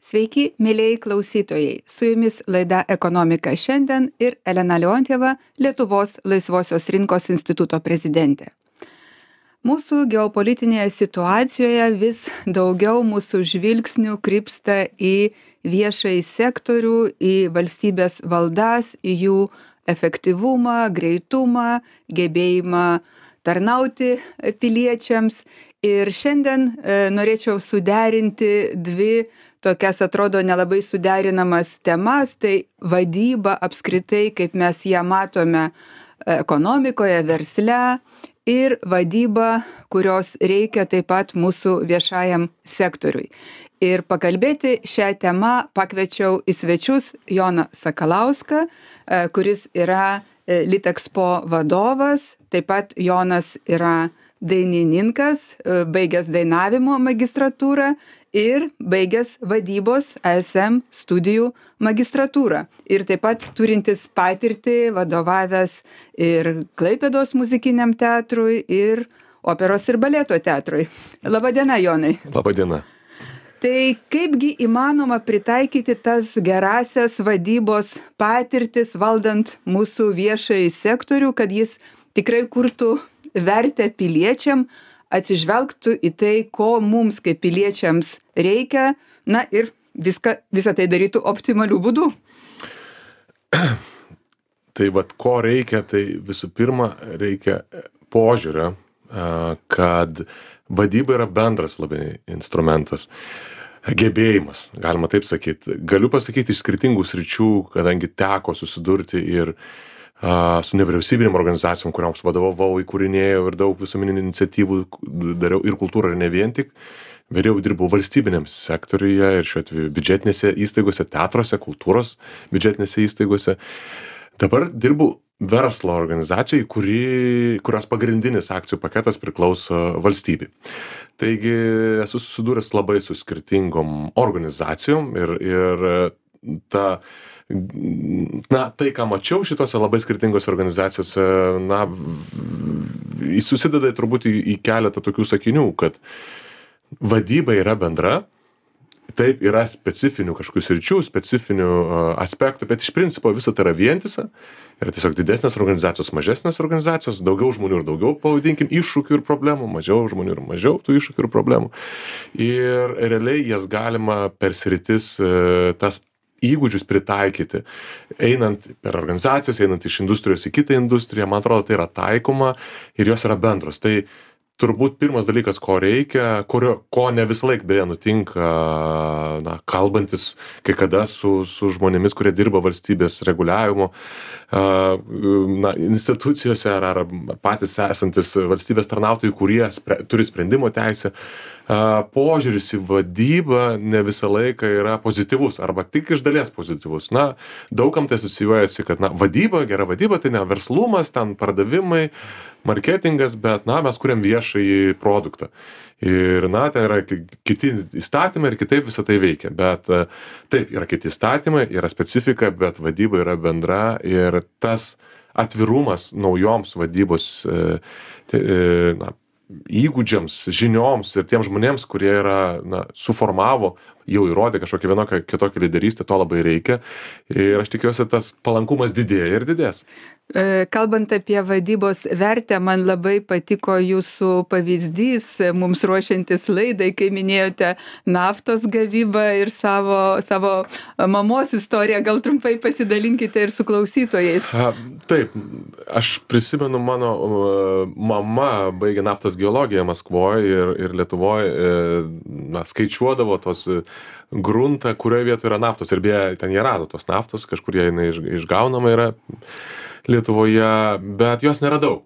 Sveiki, mėlyjei klausytojai. Su jumis laida Ekonomika šiandien ir Elena Leontjeva, Lietuvos laisvosios rinkos instituto prezidentė. Mūsų geopolitinėje situacijoje vis daugiau mūsų žvilgsnių krypsta į viešąjį sektorių, į valstybės valdas, į jų efektyvumą, greitumą, gebėjimą tarnauti piliečiams. Ir šiandien e, norėčiau suderinti dvi tokias atrodo nelabai suderinamas temas tai vadyba apskritai kaip mes ją matome ekonomikoje versle ir vadyba kurios reikia taip pat mūsų viešajam sektoriui. Ir pakalbėti šia tema pakviečiau į svečius joną sakalauską e, kuris yra e, litexpo vadovas. Taip pat jonas yra dainininkas e, baigęs dainavimo magistratūrą ir baigęs vadybos ism studijų magistratūrą. Ir taip pat turintis patirtį vadovavęs ir klaipėdos muzikiniam teatrui ir operos ir baleto teatrui. Laba diena jonai. Laba diena tai kaipgi įmanoma pritaikyti tas gerąsias vadybos patirtis valdant mūsų viešąjį sektorių kad jis tikrai kurtų vertę piliečiam atsižvelgtų į tai ko mums kaip piliečiams reikia. Na ir viską visa tai darytų optimaliu būdu tai vat ko reikia tai visų pirma reikia požiūrio kad vadyba yra bendras labai instrumentas. Gebėjimas galima taip sakyt. Galiu pasakyt iš skirtingų sričių kadangi teko susidurti ir su nevyriausybinėm organizacijom kurioms vadovavau įkūrinėjau ir daug visuomeninių iniciatyvų dariau ir kultūroj ir ne vien tik. Vėliau dirbau valstybiniam sektoriuje ir šiuo atveju biudžetinėse įstaigose teatruose kultūros biudžetinėse įstaigose. Dabar dirbu verslo organizacijoj kuri kurios pagrindinis akcijų paketas priklauso valstybei. Taigi esu susidūręs labai su skirtingom organizacijom ir ir ta na tai ką mačiau šitose labai skirtingose organizacijose na susideda turbūt į, į keletą tokių sakinių, kad vadyba yra bendra, taip yra specifinių kažkokių sričių, specifinių aspektų, bet iš principo visa tai yra vientisa. Yra tiesiog didesnės organizacijos, mažesnės organizacijos, daugiau žmonių ir daugiau, pavadinkim, iššūkių ir problemų, mažiau žmonių ir mažiau tų iššūkių ir problemų. Ir realiai jas galima per sritis e, tas įgūdžius pritaikyti einant per organizacijas einant iš industrijos į kitą industriją man atrodo tai yra taikoma ir jos yra bendros. Tai turbūt pirmas dalykas ko reikia kurio ko ne visąlaik beje nutinka na kalbantis kai kada su su žmonėmis kurie dirba valstybės reguliavimo a na institucijose ar ar patys esantys valstybės tarnautojai kurie spre turi sprendimo teisę. Požiūris į vadybą ne visą laiką yra pozityvus arba tik iš dalies pozityvus. Na daug kam tai asocijuojasi kad na vadyba gera vadyba tai ne verslumas ten pardavimai marketingas bet na mes kuriam viešąjį produktą. Ir na ten yra kiti įstatymai ir kitaip visa tai veikia. Bet taip yra kiti įstatymai yra specifika bet vadyba yra bendra ir tas atvirumas naujoms vadybos e, e, na įgūdžiams žinioms ir tiems žmonėms kurie yra na suformavo jau įrodė kažkokią vienokią kitokią lyderystę to labai reikia. Ir aš tikiuosi tas palankumas didėja ir didės. E, kalbant apie vadybos vertę, man labai patiko jūsų pavyzdys mums ruošiantis laidai, kai minėjote naftos gavybą ir savo, savo mamos istoriją. Gal trumpai pasidalinkite ir su klausytojais. Taip, aš prisimenu mano mama baigė naftos geologiją Maskvoje ir, ir Lietuvoje, na, skaičiuodavo tos gruntą, kurioje vietoje yra naftos. Ir beje, ten jie rado tos naftos, kažkur jie iš, išgaunama yra. Lietuvoje, bet jos nėra daug.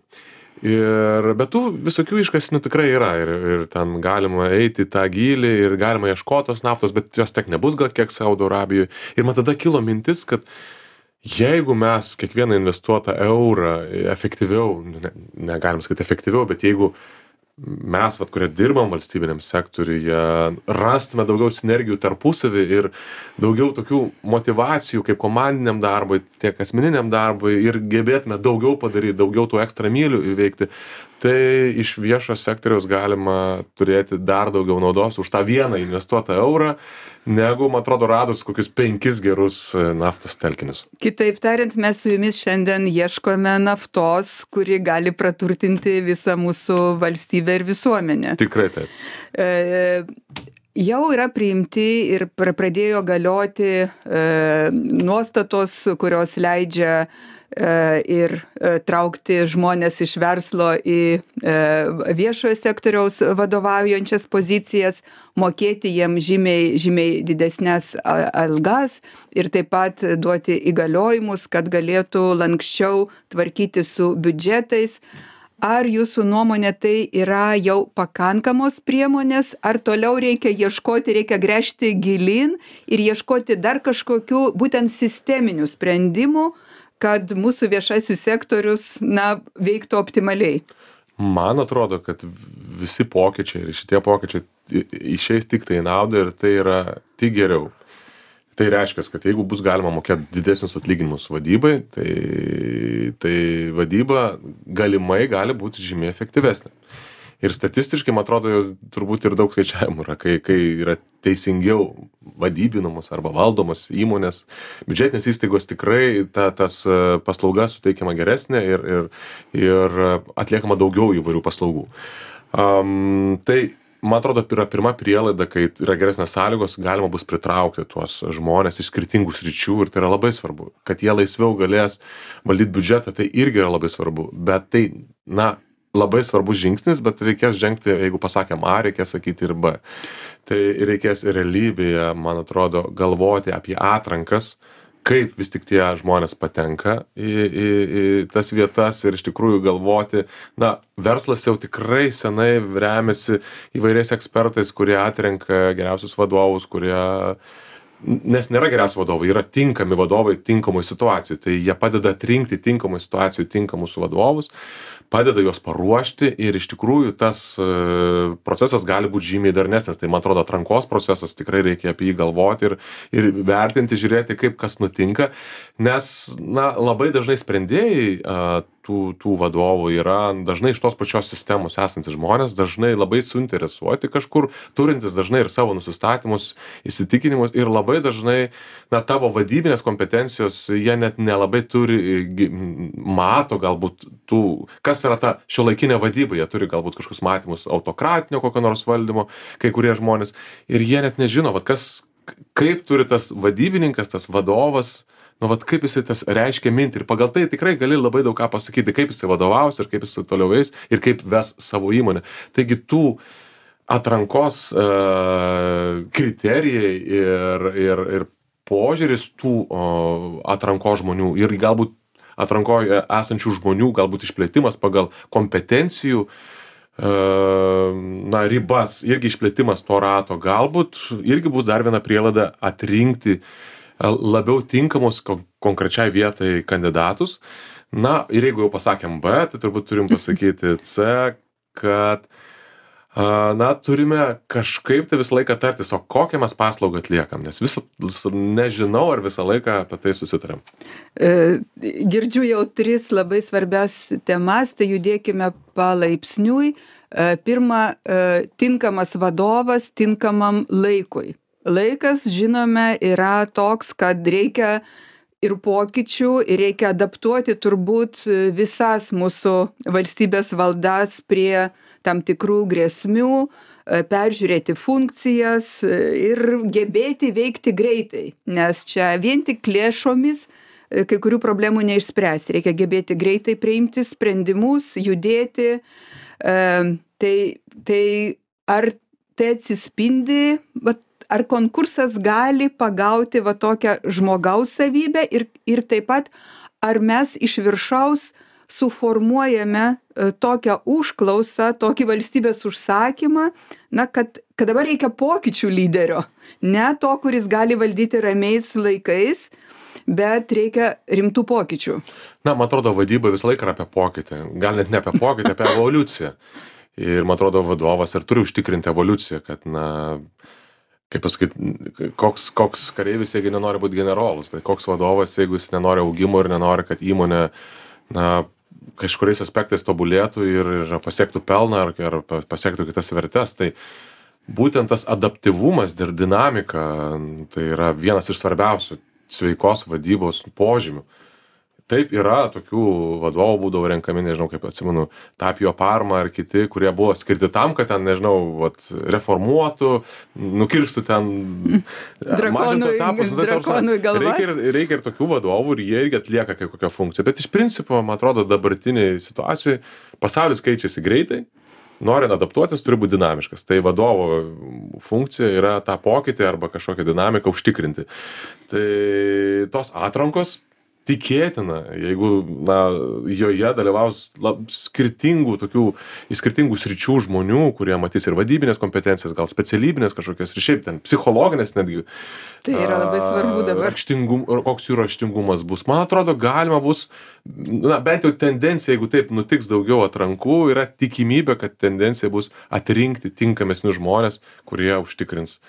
Ir, bet tų visokių iškasinių tikrai yra ir, ir ten galima eiti į tą gilį ir galima ieškoti tos naftos, bet jos tiek nebus gal kiek Saudo Arabijoje. Ir man tada kilo mintis, kad jeigu mes kiekvieną investuotą eurą efektyviau, ne, negalim sakyti efektyviau, bet jeigu mes vat kurie dirbam valstybiniam sektoriuje rastume daugiau sinergijų tarpusavy ir daugiau tokių motyvacijų kaip komandiniam darbui tiek asmeniniam darbui ir gebėtume daugiau padaryt daugiau tų ekstra mylių įveikti tai iš viešo sektoriaus galima turėti dar daugiau naudos už tą vieną investuotą eurą negu man atrodo radus kokius penkis gerus e, naftos telkinius. Kitaip tariant mes su jumis šiandien ieškome naftos kuri gali praturtinti visą mūsų valstybę ir visuomenę. Tikrai taip. E, jau yra priimti ir pradėjo galioti e, nuostatos kurios leidžia E, ir e, traukti žmones iš verslo į e, viešojo sektoriaus vadovaujančias pozicijas, mokėti jiem žymiai, žymiai didesnės algas ir taip pat duoti įgaliojimus, kad galėtų lankščiau tvarkyti su biudžetais. Ar jūsų nuomonė tai yra jau pakankamos priemonės, ar toliau reikia ieškoti, reikia gręžti gilin ir ieškoti dar kažkokių būtent sisteminių sprendimų, kad mūsų viešasis sektorius na veiktų optimaliai? Man atrodo kad visi pokyčiai ir šitie pokyčiai išeis tiktai į naudą ir tai yra tik geriau tai reiškias kad jeigu bus galima mokėt didesnius atlyginimus vadybai tai tai vadyba galimai gali būti žymiai efektyvesnė. Ir statistiškai man atrodo jau turbūt ir daug skaičiavimų yra kai kai yra teisingiau vadybinamos arba valdomos įmonės biudžetinės įstaigos tikrai ta tas e, paslauga suteikiama geresnė ir ir ir atliekama daugiau įvairių paslaugų. Am tai man atrodo yra pirma prielaida kai yra geresnės sąlygos galima bus pritraukti tuos žmones iš skirtingų sričių ir tai yra labai svarbu. Kad jie laisviau galės valdyt biudžetą tai irgi yra labai svarbu. Bet tai na labai svarbus žingsnis bet reikės žengti jeigu pasakėm a reikės sakyti ir b. Tai reikės realybėje man atrodo galvoti apie atrankas kaip vis tik tie žmonės patenka į į į tas vietas ir iš tikrųjų galvoti na verslas jau tikrai senai remiasi įvairiais ekspertais kurie atrenka geriausius vadovus kurie nes nėra geriausių vadovų yra tinkami vadovai tinkamoj situacijoj. Tai jie padeda atrinkti tinkamoj situacijoj tinkamus vadovus padeda juos paruošti ir iš tikrųjų tas e, procesas gali būt žymiai darnesnis. Tai man atrodo atrankos procesas tikrai reikia apie jį galvoti ir ir vertinti žiūrėti kaip kas nutinka. Nes na labai dažnai sprendėjai tų tų vadovų yra dažnai iš tos pačios sistemos esantys žmonės dažnai labai suinteresuoti kažkur turintys dažnai ir savo nusistatymus įsitikinimus ir labai dažnai na tavo vadybinės kompetencijos jie net nelabai turi gi mato galbūt tų kas yra ta šiuolaikinė vadyba jie turi galbūt kažkokius matymus autokratinio kokio nors valdymo kai kurie žmonės ir jie net nežino vat kas kaip turi tas vadybininkas tas vadovas nu vat kaip jisai tas reiškia mintį. Ir pagal tai tikrai gali labai daug ką pasakyti kaip jisai vadovaus ir kaip jisai toliau eis ir kaip ves savo įmonę. Taigi tų atrankos e, kriterijai ir ir ir požiūris tų o atrankos žmonių ir galbūt atrankoj esančių žmonių galbūt išplėtimas pagal kompetencijų e, na ribas irgi išplėtimas to rato galbūt irgi bus dar viena prielaida atrinkti labiau tinkamus konkrečiai vietai kandidatus. Na ir jeigu jau pasakėm B, tai turbūt turim pasakyti C, kad na, turime kažkaip tai visą laiką tartis, o kokią mes paslaugą atliekam, nes visą, nežinau, ar visą laiką apie tai susitarėm. E, girdžiu jau tris labai svarbias temas, tai judėkime palaipsniui. E, pirma, e, tinkamas vadovas tinkamam laikui laikas žinome yra toks kad reikia ir pokyčių ir reikia adaptuoti turbūt visas mūsų valstybės valdas prie tam tikrų grėsmių e, peržiūrėti funkcijas e, ir gebėti veikti greitai. Nes čia vien tik lėšomis e, kai kurių problemų neišspręsi. Reikia gebėti greitai priimti sprendimus judėti. Tai tai ar tai atsispindi vat ar konkursas gali pagauti va tokią žmogaus savybę ir ir taip pat ar mes iš viršaus suformuojame e, tokią užklausą tokį valstybės užsakymą na kad kad dabar reikia pokyčių lyderio ne to kuris gali valdyti ramiais laikais bet reikia rimtų pokyčių. Na man atrodo vadyba visą laiką yra apie pokytį gal net ne apie pokytį apie evoliuciją. Ir man atrodo vadovas ir turi užtikrinti evoliuciją kad na kaip pasakyt koks koks kareivis jeigu nenori būt generolu tai koks vadovas jeigu jis nenori augimo ir nenori kad įmonė na kažkuriais aspektais tobulėtų ir, ir pasiektų pelną ar, ar pasiektų kitas vertes. Tai būtent tas adaptyvumas ir dinamika tai yra vienas iš svarbiausių sveikos vadybos požymių taip yra tokių vadovų būdavo renkami nežinau kaip atsimenu tapio parma ar kiti kurie buvo skirti tam kad ten nežinau vat reformuotų nukirstų ten mažintų etapus nu, tai ta prasme reikia ir reikia ir tokių vadovų ir jie irgi atlieka kai kokią funkciją. Bet iš principo man atrodo dabartinėj situacijoj pasaulis keičiasi greitai norint adaptuotis turi būt dinamiškas. Tai vadovo funkcija yra tą pokytį arba kažkokią dinamiką užtikrinti. Tai tos atrankos tikėtina jeigu na joje dalyvaus lab skirtingų tokių iš skirtingų sričių žmonių kurie matys ir vadybines kompetencijas gal specialybines kažkokias ir šiaip ten psichologines netgi tai yra labai svarbu dabar. raštingum koks jų raštingumas bus. Man atrodo galima bus na bent jau tendencija jeigu taip nutiks daugiau atrankų yra tikimybė kad tendencija bus atrinkti tinkamesnius žmones kurie užtikrins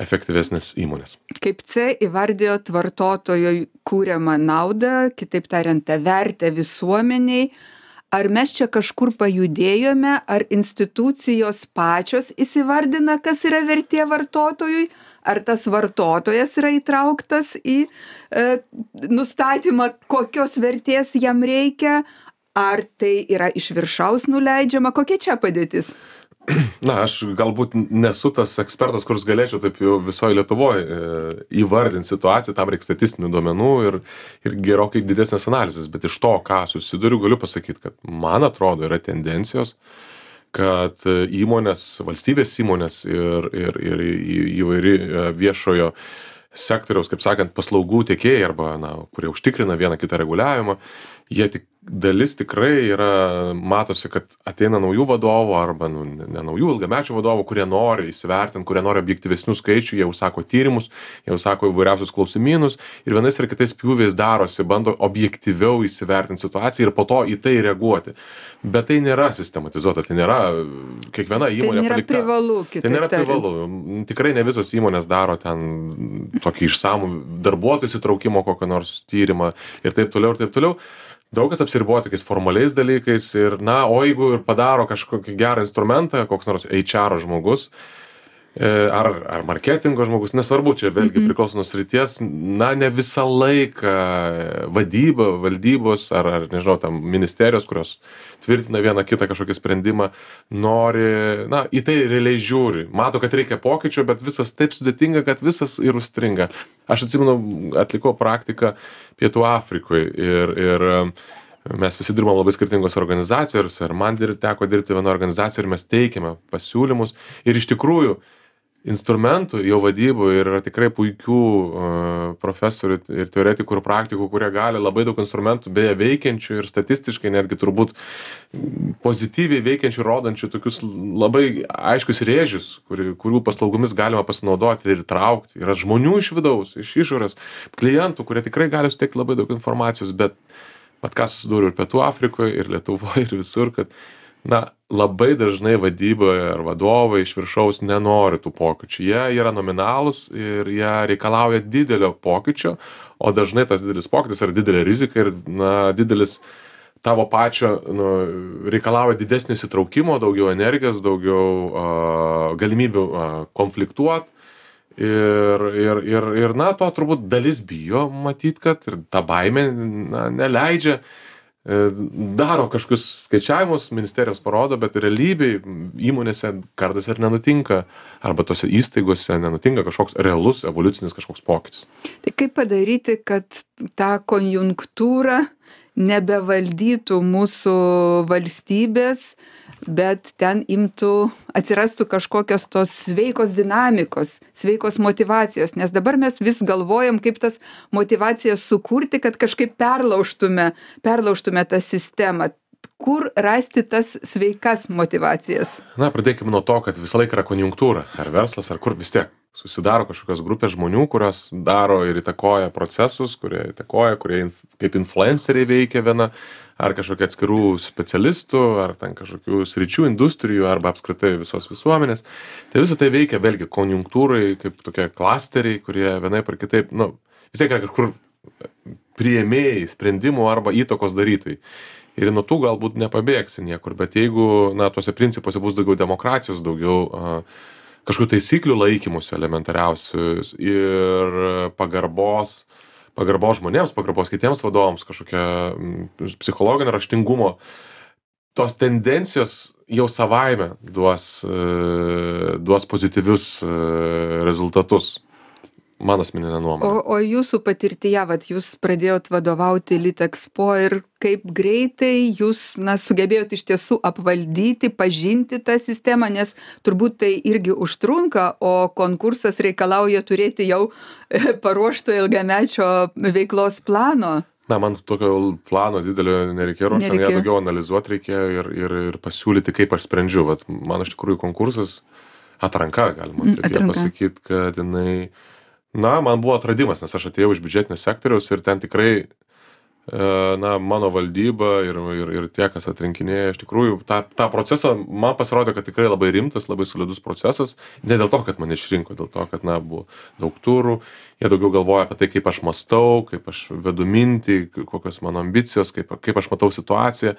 efektyvesnės įmonės. Kaip C įvardėjot vartotojo kūriamą naudą, kitaip tariant, tą vertę visuomeniai. Ar mes čia kažkur pajudėjome, ar institucijos pačios įsivardina, kas yra vertė vartotojui, ar tas vartotojas yra įtrauktas į e, nustatymą, kokios vertės jam reikia, ar tai yra iš viršaus nuleidžiama, kokia čia padėtis? na aš galbūt nesu tas ekspertas kuris galėčiau taip jau visoj lietuvoj e, įvardint situaciją tam reik statistinių duomenų ir ir gerokai didesnės analizės. Bet iš to ką susiduriu galiu pasakyt kad man atrodo yra tendencijos kad įmonės valstybės įmonės ir ir ir įvairi e, viešojo sektoriaus kaip sakant paslaugų tiekėjai arba na kurie užtikrina vieną kitą reguliavimą jie tik dalis tikrai yra matosi kad ateina naujų vadovų arba nu ne naujų ilgamečių vadovų kurie nori įsivertint kurie nori objektyvesnių skaičių jie užsako tyrimus jie užsako įvairiausius klausimynus ir vienais ar kitais pjūviais darosi bando objektyviau įsivertint situaciją ir po to į tai reaguoti. Bet tai nėra sistematizuota tai nėra kiekviena tai įmonė nėra palikta. privalu, tai kitaip nėra tariant. privalu. Tikrai ne visos įmonės daro ten tokį išsamų darbuotojų įsitraukimo kokio nors tyrimą ir taip toliau ir taip toliau daug kas apsiriboja tokiais formaliais dalykais ir na o jeigu ir padaro kažkokį gerą instrumentą koks nors eičero žmogus ar ar marketingo žmogus nesvarbu čia vėlgi priklauso nuo srities. Na ne visą laiką vadyba valdybos ar ar nežinau ten ministerijos kurios tvirtina vieną kitą kažkokį sprendimą nori na į tai realiai žiūri. Mato kad reikia pokyčių bet visas taip sudėtinga kad visas ir užstringa. Aš atsimenu atlikau praktiką pietų afrikoj ir ir mes visi dirbam labai skirtingose organizacijose ir man dir teko dirbti vienoj organizacijoj ir mes teikiame pasiūlymus. Ir iš tikrųjų instrumentų jau vadyboj ir yra tikrai puikių a profesorių ir teoretikų ir praktikų kurie gali labai daug instrumentų beje veikiančių ir statistiškai netgi turbūt pozityviai veikiančių rodančių tokius labai aiškius rėžius kurių kurių paslaugomis galima pasinaudoti ir įtraukti yra žmonių iš vidaus iš išorės klientų kurie tikrai gali suteikt labai daug informacijos bet vat ką susidūriau ir pietų afrikoj ir lietuvoj ir visur kad na labai dažnai vadyboje ar vadovai iš viršaus nenori tų pokyčių. Jie yra nominalūs ir jie reikalauja didelio pokyčio o dažnai tas didelis pokytis yra didelė rizika ir na didelis tavo pačio nu reikalauja didesnio įsitraukimo daugiau energijos daugiau a galimybių a konfliktuot. Ir ir ir ir na to turbūt dalis bijo matyt kad ir ta baimė na neleidžia daro kažkokius skaičiavimus ministerijos parodo bet realybėj įmonėse kartais ir nenutinka arba tose įstaigose nenutinka kažkoks realus evoliucinis kažkoks pokytis. Tai kaip padaryti, kad tą konjunktūrą nebevaldytų mūsų valstybės, bet ten imtų, atsirastų kažkokios tos sveikos dinamikos, sveikos motivacijos, nes dabar mes vis galvojam, kaip tas motivacijas sukurti, kad kažkaip perlaužtume, perlaužtume tą sistemą. Kur rasti tas sveikas motivacijas? na pradėkim nuo to kad visąlaik yra konjunktūra ar verslas ar kur vis tiek susidaro kažkokios grupės žmonių kurios daro ir įtakoja procesus kurie įtakoja kurie kaip influenceriai veikia viena ar kažkokie atskirų specialistų ar ten kažkokių sričių industrijų arba apskritai visos visuomenės tai visa tai veikia vėlgi konjunktūrai kaip tokie klasteriai kurie vienaip ar kitaip nu vis tiek yra kažkur priėmėjai sprendimų arba įtakos darytojai. Ir nuo tų galbūt nepabėgsi niekur, bet jeigu, na, tuose principuose bus daugiau demokratijos, daugiau uh, kažkokių taisyklių laikymusių elementariausių ir pagarbos, pagarbos žmonėms, pagarbos kitiems vadovams, kažkokia psichologinio raštingumo, tos tendencijos jau savaime duos, duos pozityvius rezultatus mano asmeninė nuomonė. O, o jūsų patirtyje, vat, jūs pradėjot vadovauti Litexpo ir kaip greitai jūs na, sugebėjot iš tiesų apvaldyti, pažinti tą sistemą, nes turbūt tai irgi užtrunka, o konkursas reikalauja turėti jau paruošto ilgamečio veiklos plano. Na, man tokio plano didelio nereikėjo ruošti, ją daugiau analizuoti reikėjo ir, ir, ir pasiūlyti, kaip aš sprendžiu. Vat, man iš tikrųjų konkursas atranka, galima mm, taip pasakyti, kad jinai na man buvo atradimas nes aš atėjau iš biudžetinio sektoriaus ir ten tikrai e, na mano valdyba ir ir ir tie kas atrinkinėja iš tikrųjų tą tą procesą man pasirodė kad tikrai labai rimtas labai solidus procesas. Ne dėl to kad mane išrinko dėl to kad na buvo daug turų. Jie daugiau galvoja apie tai kaip aš mąstau kaip aš vedu mintį kokios mano ambicijos kaip kaip aš matau situaciją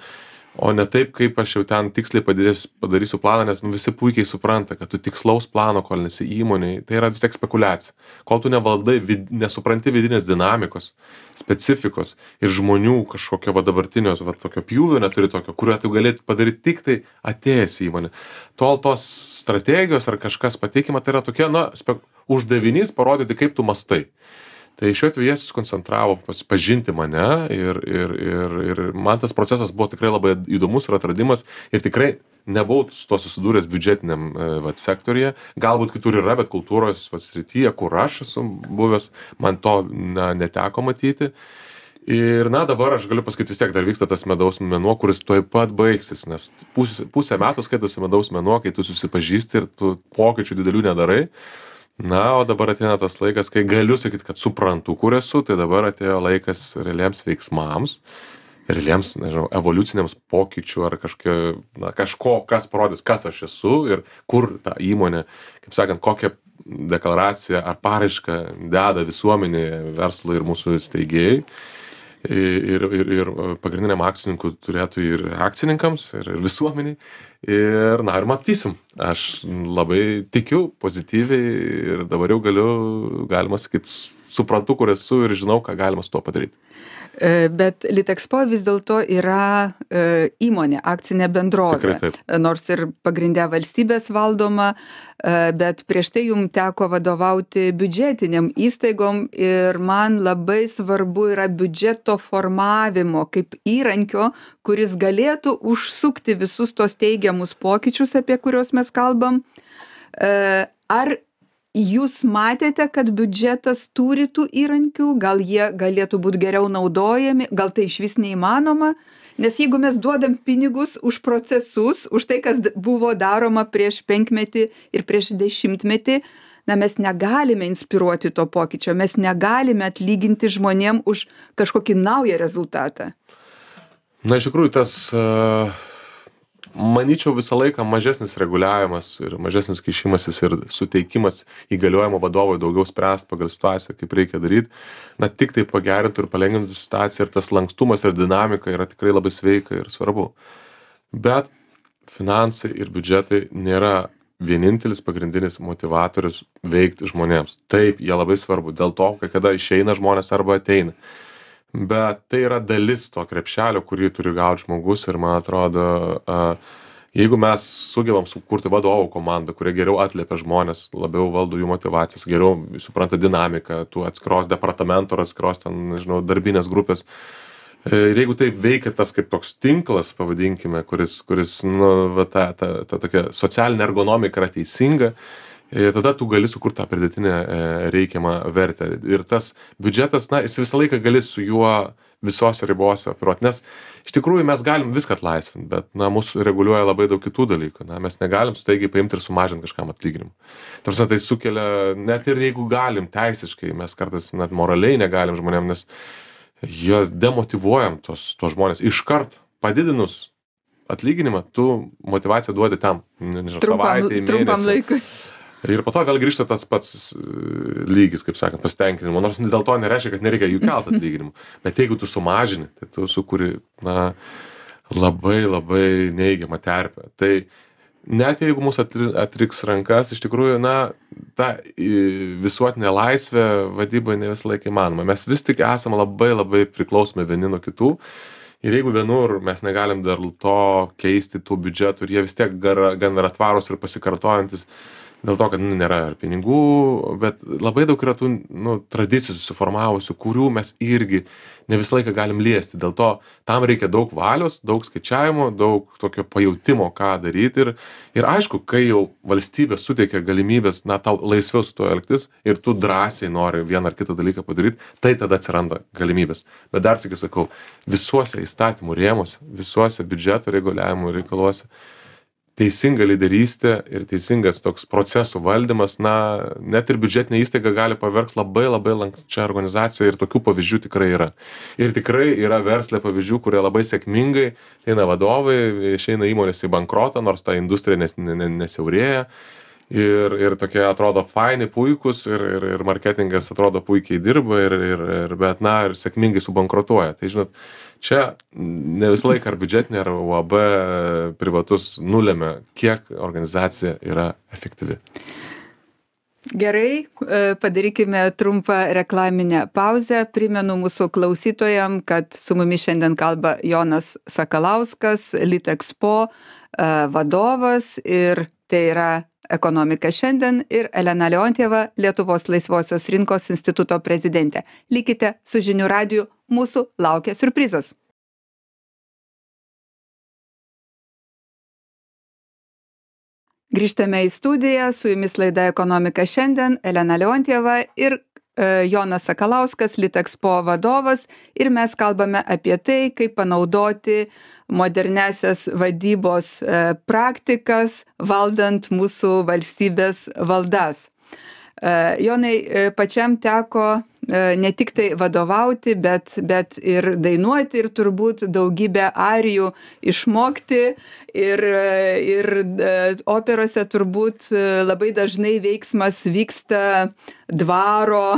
o ne taip kaip aš jau ten tiksliai padėsiu padarysiu planą nes nu visi puikiai supranta kad tu tikslaus plano kol nesi įmonėj tai yra vis tiek spekuliacija. Kol tu nevaldai vid nesupranti vidinės dinamikos specifikos ir žmonių kažkokio va dabartinio va tokio pjūvio neturi tokio kuriuo tu gali padaryt tiktai atėjęs į įmonę. Tol tos strategijos ar kažkas pateikiama tai yra tokia na spek uždavinys parodyti kaip tu mąstai tai šiuo atveju jie susikoncentravo pažinti mane ir ir ir ir man tas procesas buvo tikrai labai įdomus ir atradimas. Ir tikrai nebuvau su tuo susidūręs biudžetiniam e, vat sektoriuje. Galbūt kitur yra bet kultūros vat srityje kur aš esu buvęs man to na neteko matyti. Ir na dabar aš galiu pasakyt vis tiek dar vyksta tas medaus mėnuo kuris tuoj pat baigsis nes pusė pusę metų skaitosi medaus mėnuo kai tu susipažįsti ir tu pokyčių didelių nedarai na o dabar ateina tas laikas kai galiu sakyt kad suprantu kur esu tai dabar atėjo laikas realiems veiksmams realiems nežinau evoliuciniams pokyčių ar kažkokio na kažko kas parodys kas aš esu ir kur ta įmonė kaip sakant kokią deklaraciją ar paraišką deda visuomenei verslui ir mūsų steigėjai ir ir ir pagrindiniam akcininkų turėtojui ir akcininkams ir visuomenei ir na ir matysim aš labai tikiu pozityviai ir dabar jau galiu galima sakyt suprantu kur esu ir žinau ką galima su tuo padaryt E, bet Litexpo vis dėlto yra e, įmonė, akcinė bendrovė. Nors ir pagrindė valstybės valdoma, e, bet prieš tai jums teko vadovauti biudžetiniam įstaigom ir man labai svarbu yra biudžeto formavimo kaip įrankio, kuris galėtų užsukti visus tos teigiamus pokyčius, apie kuriuos mes kalbam. Ar jūs matėte kad biudžetas turi tų įrankių gal jie galėtų būt geriau naudojami gal tai išvis neįmanoma? Nes jeigu mes duodam pinigus už procesus už tai kas buvo daroma prieš penkmetį ir prieš dešimtmetį na mes negalime inspiruoti to pokyčio mes negalime atlyginti žmonėm už kažkokį naują rezultatą. Na iš tikrųjų tas manyčiau visą laiką mažesnis reguliavimas ir mažesnis kišimasis ir suteikimas įgaliojimo vadovui daugiau spręst pagal situaciją kaip reikia daryt na tiktai pagerintų ir palengvintų situaciją ir tas lankstumas ir dinamika yra tikrai labai sveika ir svarbu. Bet finansai ir biudžetai nėra vienintelis pagrindinis motyvatorius veikt žmonėms. Taip jie labai svarbu dėl to kai kada išeina žmonės arba ateina bet tai yra dalis to krepšelio kurį turi gaut žmogus ir man atrodo jeigu mes sugebam sukurti vadovų komandą kurie geriau atliepia žmones labiau valdo jų motyvacijas geriau supranta dinamiką tų atskiros departamento ar atskiros ten nežinau darbinės grupės. E, ir jeigu taip veikia tas kaip toks tinklas pavadinkime kuris kuris nu va ta ta ta tokia socialinė ergonomika yra teisinga ir tada tu gali sukurt tą pridėtinę e, reikiamą vertę. Ir tas biudžetas na jis visą laiką gali su juo visose ribose operuot. Nes iš tikrųjų mes galim viską atlaisvint bet na mus reguliuoja labai daug kitų dalykų. Na mes negalim staigiai paimt ir sumažint kažkam atlyginimą ta prasme tai sukelia net ir jeigu galim teisiškai mes kartais net moraliai negalim žmonėm nes juos demotyvuojam tuos tuos žmones iškart padidinus atlyginimą tu motyvaciją duodi tam nežinau savaitei mėnesiui ir po to vėl grįžta tas pats e, lygis kaip sakant pasitenkinimo. Nors dėl to nereiškia kad nereikia jų kelt atlyginimų. Bet jeigu tu sumažini tai tu sukuri na labai labai neigiamą terpę. Tai net jeigu atri atriks rankas iš tikrųjų na ta visuotinė laisvė vadyboj ne visą laiką įmanoma. Mes vis tik esam labai labai priklausomi vieni nuo kitų. Ir jeigu vienur mes negalim dėl to keisti tų biudžetų ir jie vis tiek gar gan yra tvarūs ir pasikartojantys dėl to kad nu nėra ir pinigų bet labai daug yra tų nu tradicijų susiformavusių kurių mes irgi ne visą laiką galim liesti. Dėl to tam reikia daug valios daug skaičiavimo daug tokio pajautimo ką daryt. Ir ir aišku kai jau valstybė suteikia galimybes na tau laisviau su tuo elgtis ir tu drąsiai nori vieną ar kitą dalyką padaryt tai tada atsiranda galimybės. Bet dar sykį sakau visuose įstatymų rėmuose visuose biudžeto reguliavimo reikaluose teisinga lyderystė ir teisingas toks procesų valdymas na net ir biudžetinė įstaiga gali paverst labai labai lanksčia organizacija ir tokių pavyzdžių tikrai yra. Ir tikrai yra versle pavyzdžių kurie labai sėkmingai ateina vadovai išeina įmonės į bankrotą nors ta industrija nes ne ne nesiaurėja. Ir ir tokie atrodo faini puikūs ir ir ir marketingas atrodo puikiai dirba ir ir ir bet na ir sėkmingai subankrutuoja. Tai žinot čia ne visą laiką ar biudžetinė ar uab privatus nulemia kiek organizacija yra efektyvi Gerai, e, padarykime trumpą reklaminę pauzę. Primenu mūsų klausytojam, kad su mumis šiandien kalba Jonas Sakalauskas, Litexpo e, vadovas ir tai yra ekonomika šiandien ir Elena Leontieva, Lietuvos laisvosios rinkos instituto prezidentė. Likite su žinių radiju, mūsų laukia surprizas. Grįžtame į studiją, su jumis laida Ekonomika šiandien, Elena Leontieva ir e, Jonas Sakalauskas, Litexpo vadovas ir mes kalbame apie tai, kaip panaudoti modernesias vadybos e, praktikas valdant mūsų valstybės valdas. E, Jonai, pačiam teko ne tik tai vadovauti, bet, bet ir dainuoti ir turbūt daugybę arijų išmokti. Ir, ir operose turbūt labai dažnai veiksmas vyksta dvaro,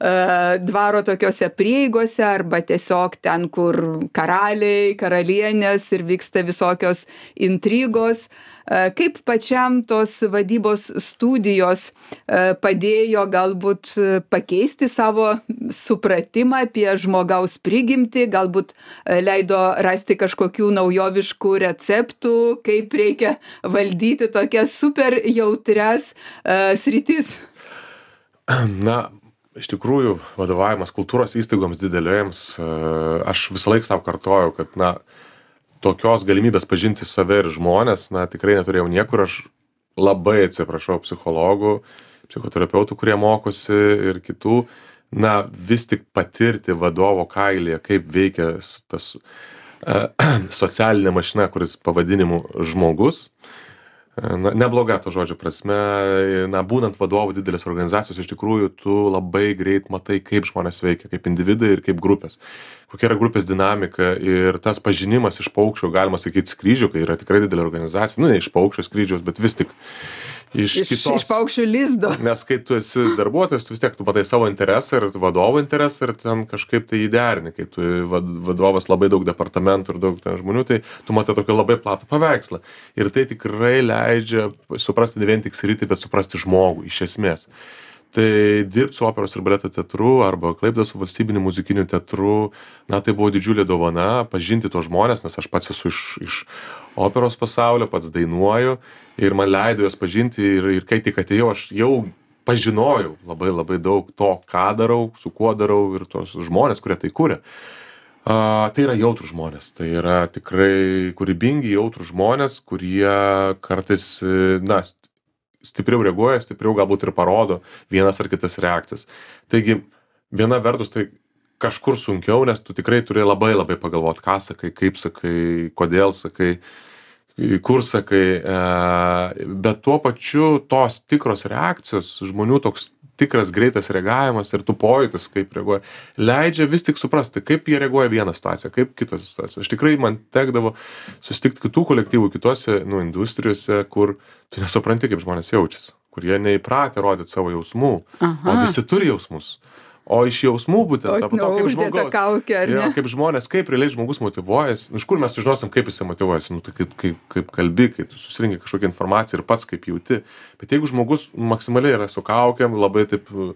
dvaro tokiuose prieigose arba tiesiog ten, kur karaliai, karalienės ir vyksta visokios intrigos. Kaip pačiam tos vadybos studijos padėjo galbūt pakeisti savo supratimą apie žmogaus prigimtį, galbūt leido rasti kažkokių naujoviškų receptų, kaip reikia valdyti tokias super jautrias sritis? Na, iš tikrųjų, vadovavimas kultūros įstaigoms didelėms, e, aš visą laiką savo kartojau, kad, na, tokios galimybės pažinti save ir žmonės, na, tikrai neturėjau niekur, aš labai atsiprašau psichologų, psichoterapeutų, kurie mokosi ir kitų, na, vis tik patirti vadovo kailėje, kaip veikia tas uh, socialinė mašina, kuris pavadinimu žmogus, uh, na nebloga to žodžio prasme. Na būnant vadovu didelės organizacijos iš tikrųjų tu labai greit matai kaip žmonės veikia kaip individai ir kaip grupės. Kokia yra grupės dinamika ir tas pažinimas iš paukščio galima sakyt skrydžio kai yra tikrai didelė organizacija nu ne iš paukščio skrydžiaus bet vis tik iš, iš kitos. Iš paukščių lizdo. Nes kai tu esi darbuotojas, tu vis tiek tu matai savo interesą ir vadovo interesą ir ten kažkaip tai įderini, kai tu vadovas labai daug departamentų ir daug ten žmonių, tai tu matai tokį labai platų paveikslą. Ir tai tikrai leidžia suprasti ne vien tik sritį, bet suprasti žmogų iš esmės tai dirbt su operos ir baleto teatru arba klaipėdos valstybiniu muzikiniu teatru na tai buvo didžiulė dovana pažinti tuos žmones nes aš pats esu iš iš operos pasaulio pats dainuoju ir man leido juos pažinti ir ir kai tik atėjau aš jau pažinojau labai labai daug to ką darau su kuo darau ir tuos žmones kurie tai kuria. A tai yra jautrūs žmonės tai yra tikrai kūrybingi jautrūs žmonės kurie kartais na stipriau reaguoja stipriau galbūt ir parodo vienas ar kitas reakcijas. Taigi viena vertus tai kažkur sunkiau nes tu tikrai turi labai labai pagalvot ką sakai kaip sakai kodėl sakai kur sakai e, bet tuo pačiu tos tikros reakcijos žmonių toks tikras greitas reagavimas ir tų pojūtis kaip reaguoja leidžia vis tik suprasti kaip jie reaguoja vieną situaciją kaip kitą situaciją aš tikrai man tekdavo susitikt kitų kolektyvų kitose nu industrijose kur tu nesupranti kaip žmonės jaučiasi kurie neįpratę rodyt savo jausmų o Aha. visi turi jausmus o iš jausmų būtent O, to, nu, kaip ar jo, ne? kaip žmonės kaip realiai žmogus motyvuojasi iš kur mes sužinosim kaip jisai motyvuojasi? Nu tai kaip kaip kaip kalbi kai tu susirenki kažkokią informaciją ir pats kaip jauti. Bet jeigu žmogus maksimaliai yra su kaukėm labai taip e,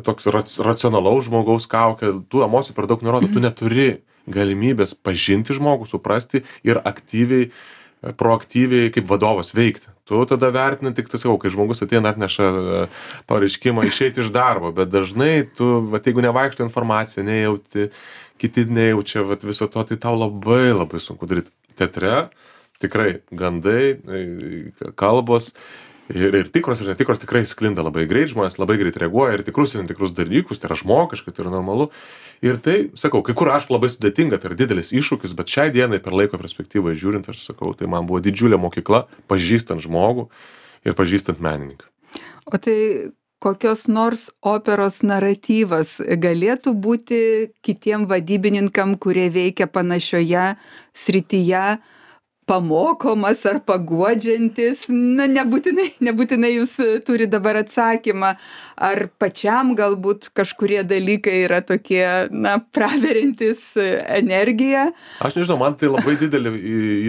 toks rac racionalaus žmogaus kaukė tų emocijų per daug nerodo. Tu neturi galimybės pažinti žmogų suprasti ir aktyviai e, proaktyviai kaip vadovas veikti. Tu tada vertini tik tai sakau kai žmogus ateina atneša e, pareiškimą išeiti iš darbo bet dažnai tu vat jeigu nevaikšto informacija nejauti kiti nejaučia vat viso to tai tau labai labai sunku daryt. Teatre tikrai gandai e, kalbos ir ir tikros ir netikros tikrai sklinda labai greit žmonės labai greit reaguoja ir tikrus ir netikrus dalykus tai yra žmogiška tai yra normalu. Ir tai sakau kai kur aišku labai sudėtinga tai yra didelis iššūkis bet šiai dienai per laiko perspektyvą žiūrint aš sakau tai man buvo didžiulė mokykla pažįstant žmogų ir pažįstant menininką. O tai kokios nors operos naratyvas galėtų būti kitiem vadybininkam, kurie veikia panašioje srityje, pamokomas ar paguodžiantis, na, nebūtinai, nebūtinai jūs turi dabar atsakymą, ar pačiam galbūt kažkurie dalykai yra tokie, na, praverintis energiją. aš nežinau man tai labai didelį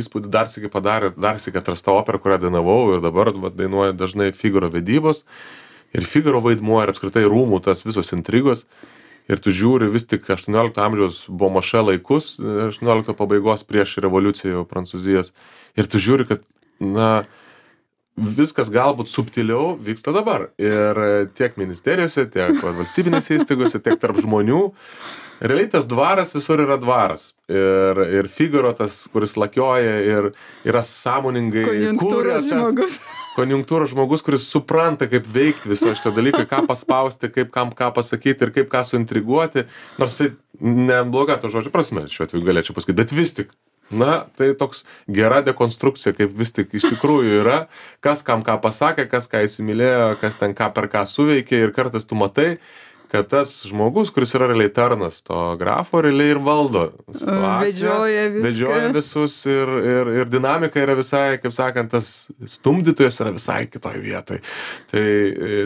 įspūdį dar sykį padarė dar sykį atrasta opera kurią dainavau ir dabar vat dainuoju dažnai figaro vedybos. Ir figaro vaidmuo ir apskritai rūmų tas visos intrigos ir tu žiūri vis tik aštuoniolikto amžiaus bomaše laikus aštuoniolikto pabaigos prieš revoliuciją prancūzijos ir tu žiūri kad na viskas galbūt subtiliau vyksta dabar. Ir tiek ministerijose tiek va, valstybinėse įstaigose tiek tarp žmonių. Realiai tas dvaras visur yra dvaras. Ir ir figaro tas kuris lakioja ir yra sąmoningai kuria Konjunktūros žmogus. kuris supranta kaip veikti viso šito dalyko ką paspausti kaip kam ką pasakyti ir kaip ką suintriguoti nors tai nebloga to žodžio prasme šiuo atveju galėčiau pasakyt bet vis tik na tai toks gera dekonstrukcija kaip vis tik iš tikrųjų yra kas kam ką pasakė kas ką įsimylėjo kas ten ką per ką suveikė ir kartais tu matai kad tas žmogus kuris yra realiai tarnas to grafo realiai ir valdo Vedžioja vedžioja visus ir ir ir dinamika yra visai kaip sakant tas stumdytojas yra visai kitoj vietoj. Tai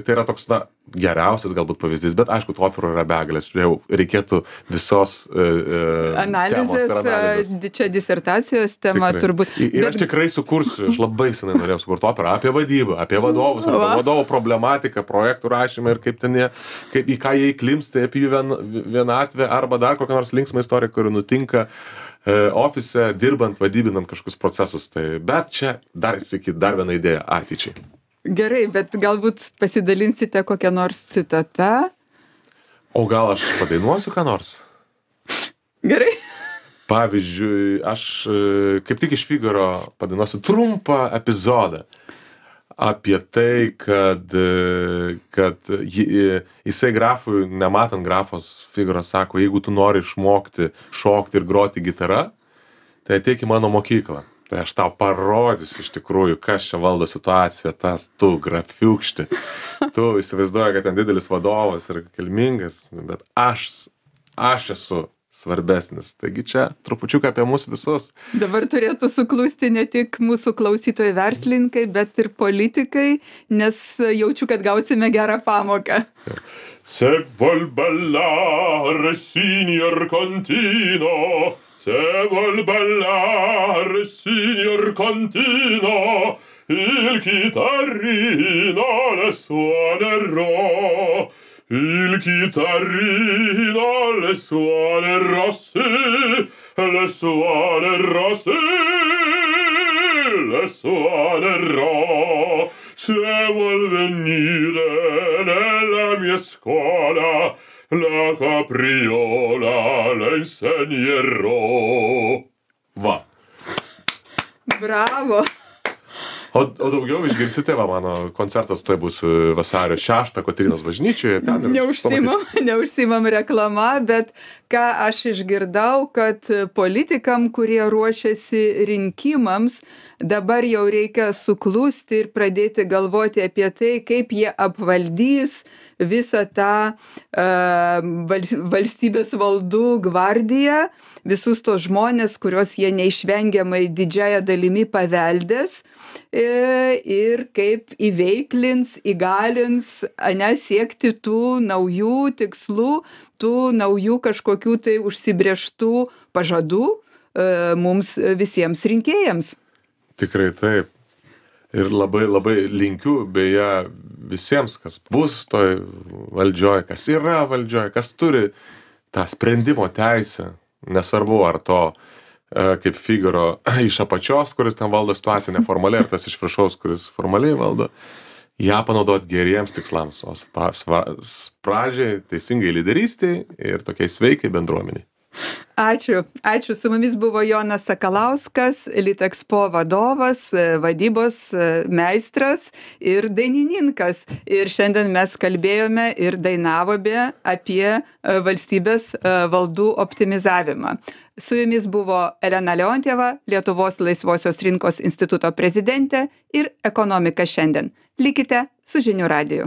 tai yra toks na geriausias galbūt pavyzdys bet aišku tų operų yra begalės jau reikėtų visos e, e, temos Analizės, analizės. a, čia disertacijos tema Tikrai. turbūt. Ir ir aš tikrai sukursiu, aš labai senai norėjau sukurti operą apie vadybą, apie vadovus, apie Va. vadovų problematiką, projektų rašymą ir kaip ten jie, kaip, į ką jie įklimsta, apie jų vien, vienatvę arba dar kokią nors linksmą istoriją, kuri nutinka e, ofise, dirbant, vadybinant kažkokius procesus. Tai, bet čia dar, sakyt, dar viena idėja ateičiai. Gerai, bet galbūt pasidalinsite kokią nors citatą. O gal aš padainuosiu ką nors? Gerai. Pavyzdžiui, aš e, kaip tik iš Figaro padainuosiu trumpą epizodą apie tai, kad, e, kad e, jisai grafui, nematant grafos, Figaro sako, jeigu tu nori išmokti šokti ir groti gitarą, tai ateik į mano mokyklą. Tai aš tau parodysiu iš tikrųjų, kas čia valdo situaciją, tas tu grafiukšti. Tu įsivaizduoji, kad ten didelis vadovas ir kilmingas, bet aš, aš esu svarbesnis. Taigi čia trupučiuką apie mus visus. Dabar turėtų suklusti ne tik mūsų klausytojai verslininkai, bet ir politikai, nes jaučiu, kad gausime gerą pamoką. Se vuol ballare signor Contino, Se vuol ballar, signor Contino, il chitarrino le suonerò. Il chitarrino le suonerò, sì, le suonerò, sì, le suonerò. Se vuol venire nella mia scuola, la capriola le insegnerò. O, daugiau išgirsite, va, mano koncertas tuoj bus e, vasario 6 Kotrinos bažnyčioje. Neužsimam, neužsimam reklama, bet ką aš išgirdau, kad politikam, kurie ruošiasi rinkimams, dabar jau reikia suklusti ir pradėti galvoti apie tai, kaip jie apvaldys visą tą e, valstybės valdų gvardiją, visus tos žmonės, kuriuos jie neišvengiamai didžiaja dalimi paveldės e, ir kaip įveiklins, įgalins, ne siekti tų naujų tikslų, tų naujų kažkokių tai užsibrieštų pažadų e, mums visiems rinkėjams. Tikrai taip. Ir labai labai linkiu beje visiems, kas bus toj valdžioj, kas yra valdžioj, kas turi tą sprendimo teisę, nesvarbu ar to e, kaip Figaro iš apačios, kuris ten valdo situaciją neformaliai, ar tas iš viršaus, kuris formaliai valdo, ją panaudoti geriems tikslams, o pradžiai teisingai lyderystiai ir tokiai sveikai bendruomeniai. Ačiū. Ačiū. Su mumis buvo Jonas Sakalauskas, Litexpo vadovas, vadybos meistras ir dainininkas. Ir šiandien mes kalbėjome ir dainavome apie valstybės valdų optimizavimą. Su jumis buvo Elena Leontjeva, Lietuvos laisvosios rinkos instituto prezidentė ir ekonomika šiandien. Likite su žinių radiju.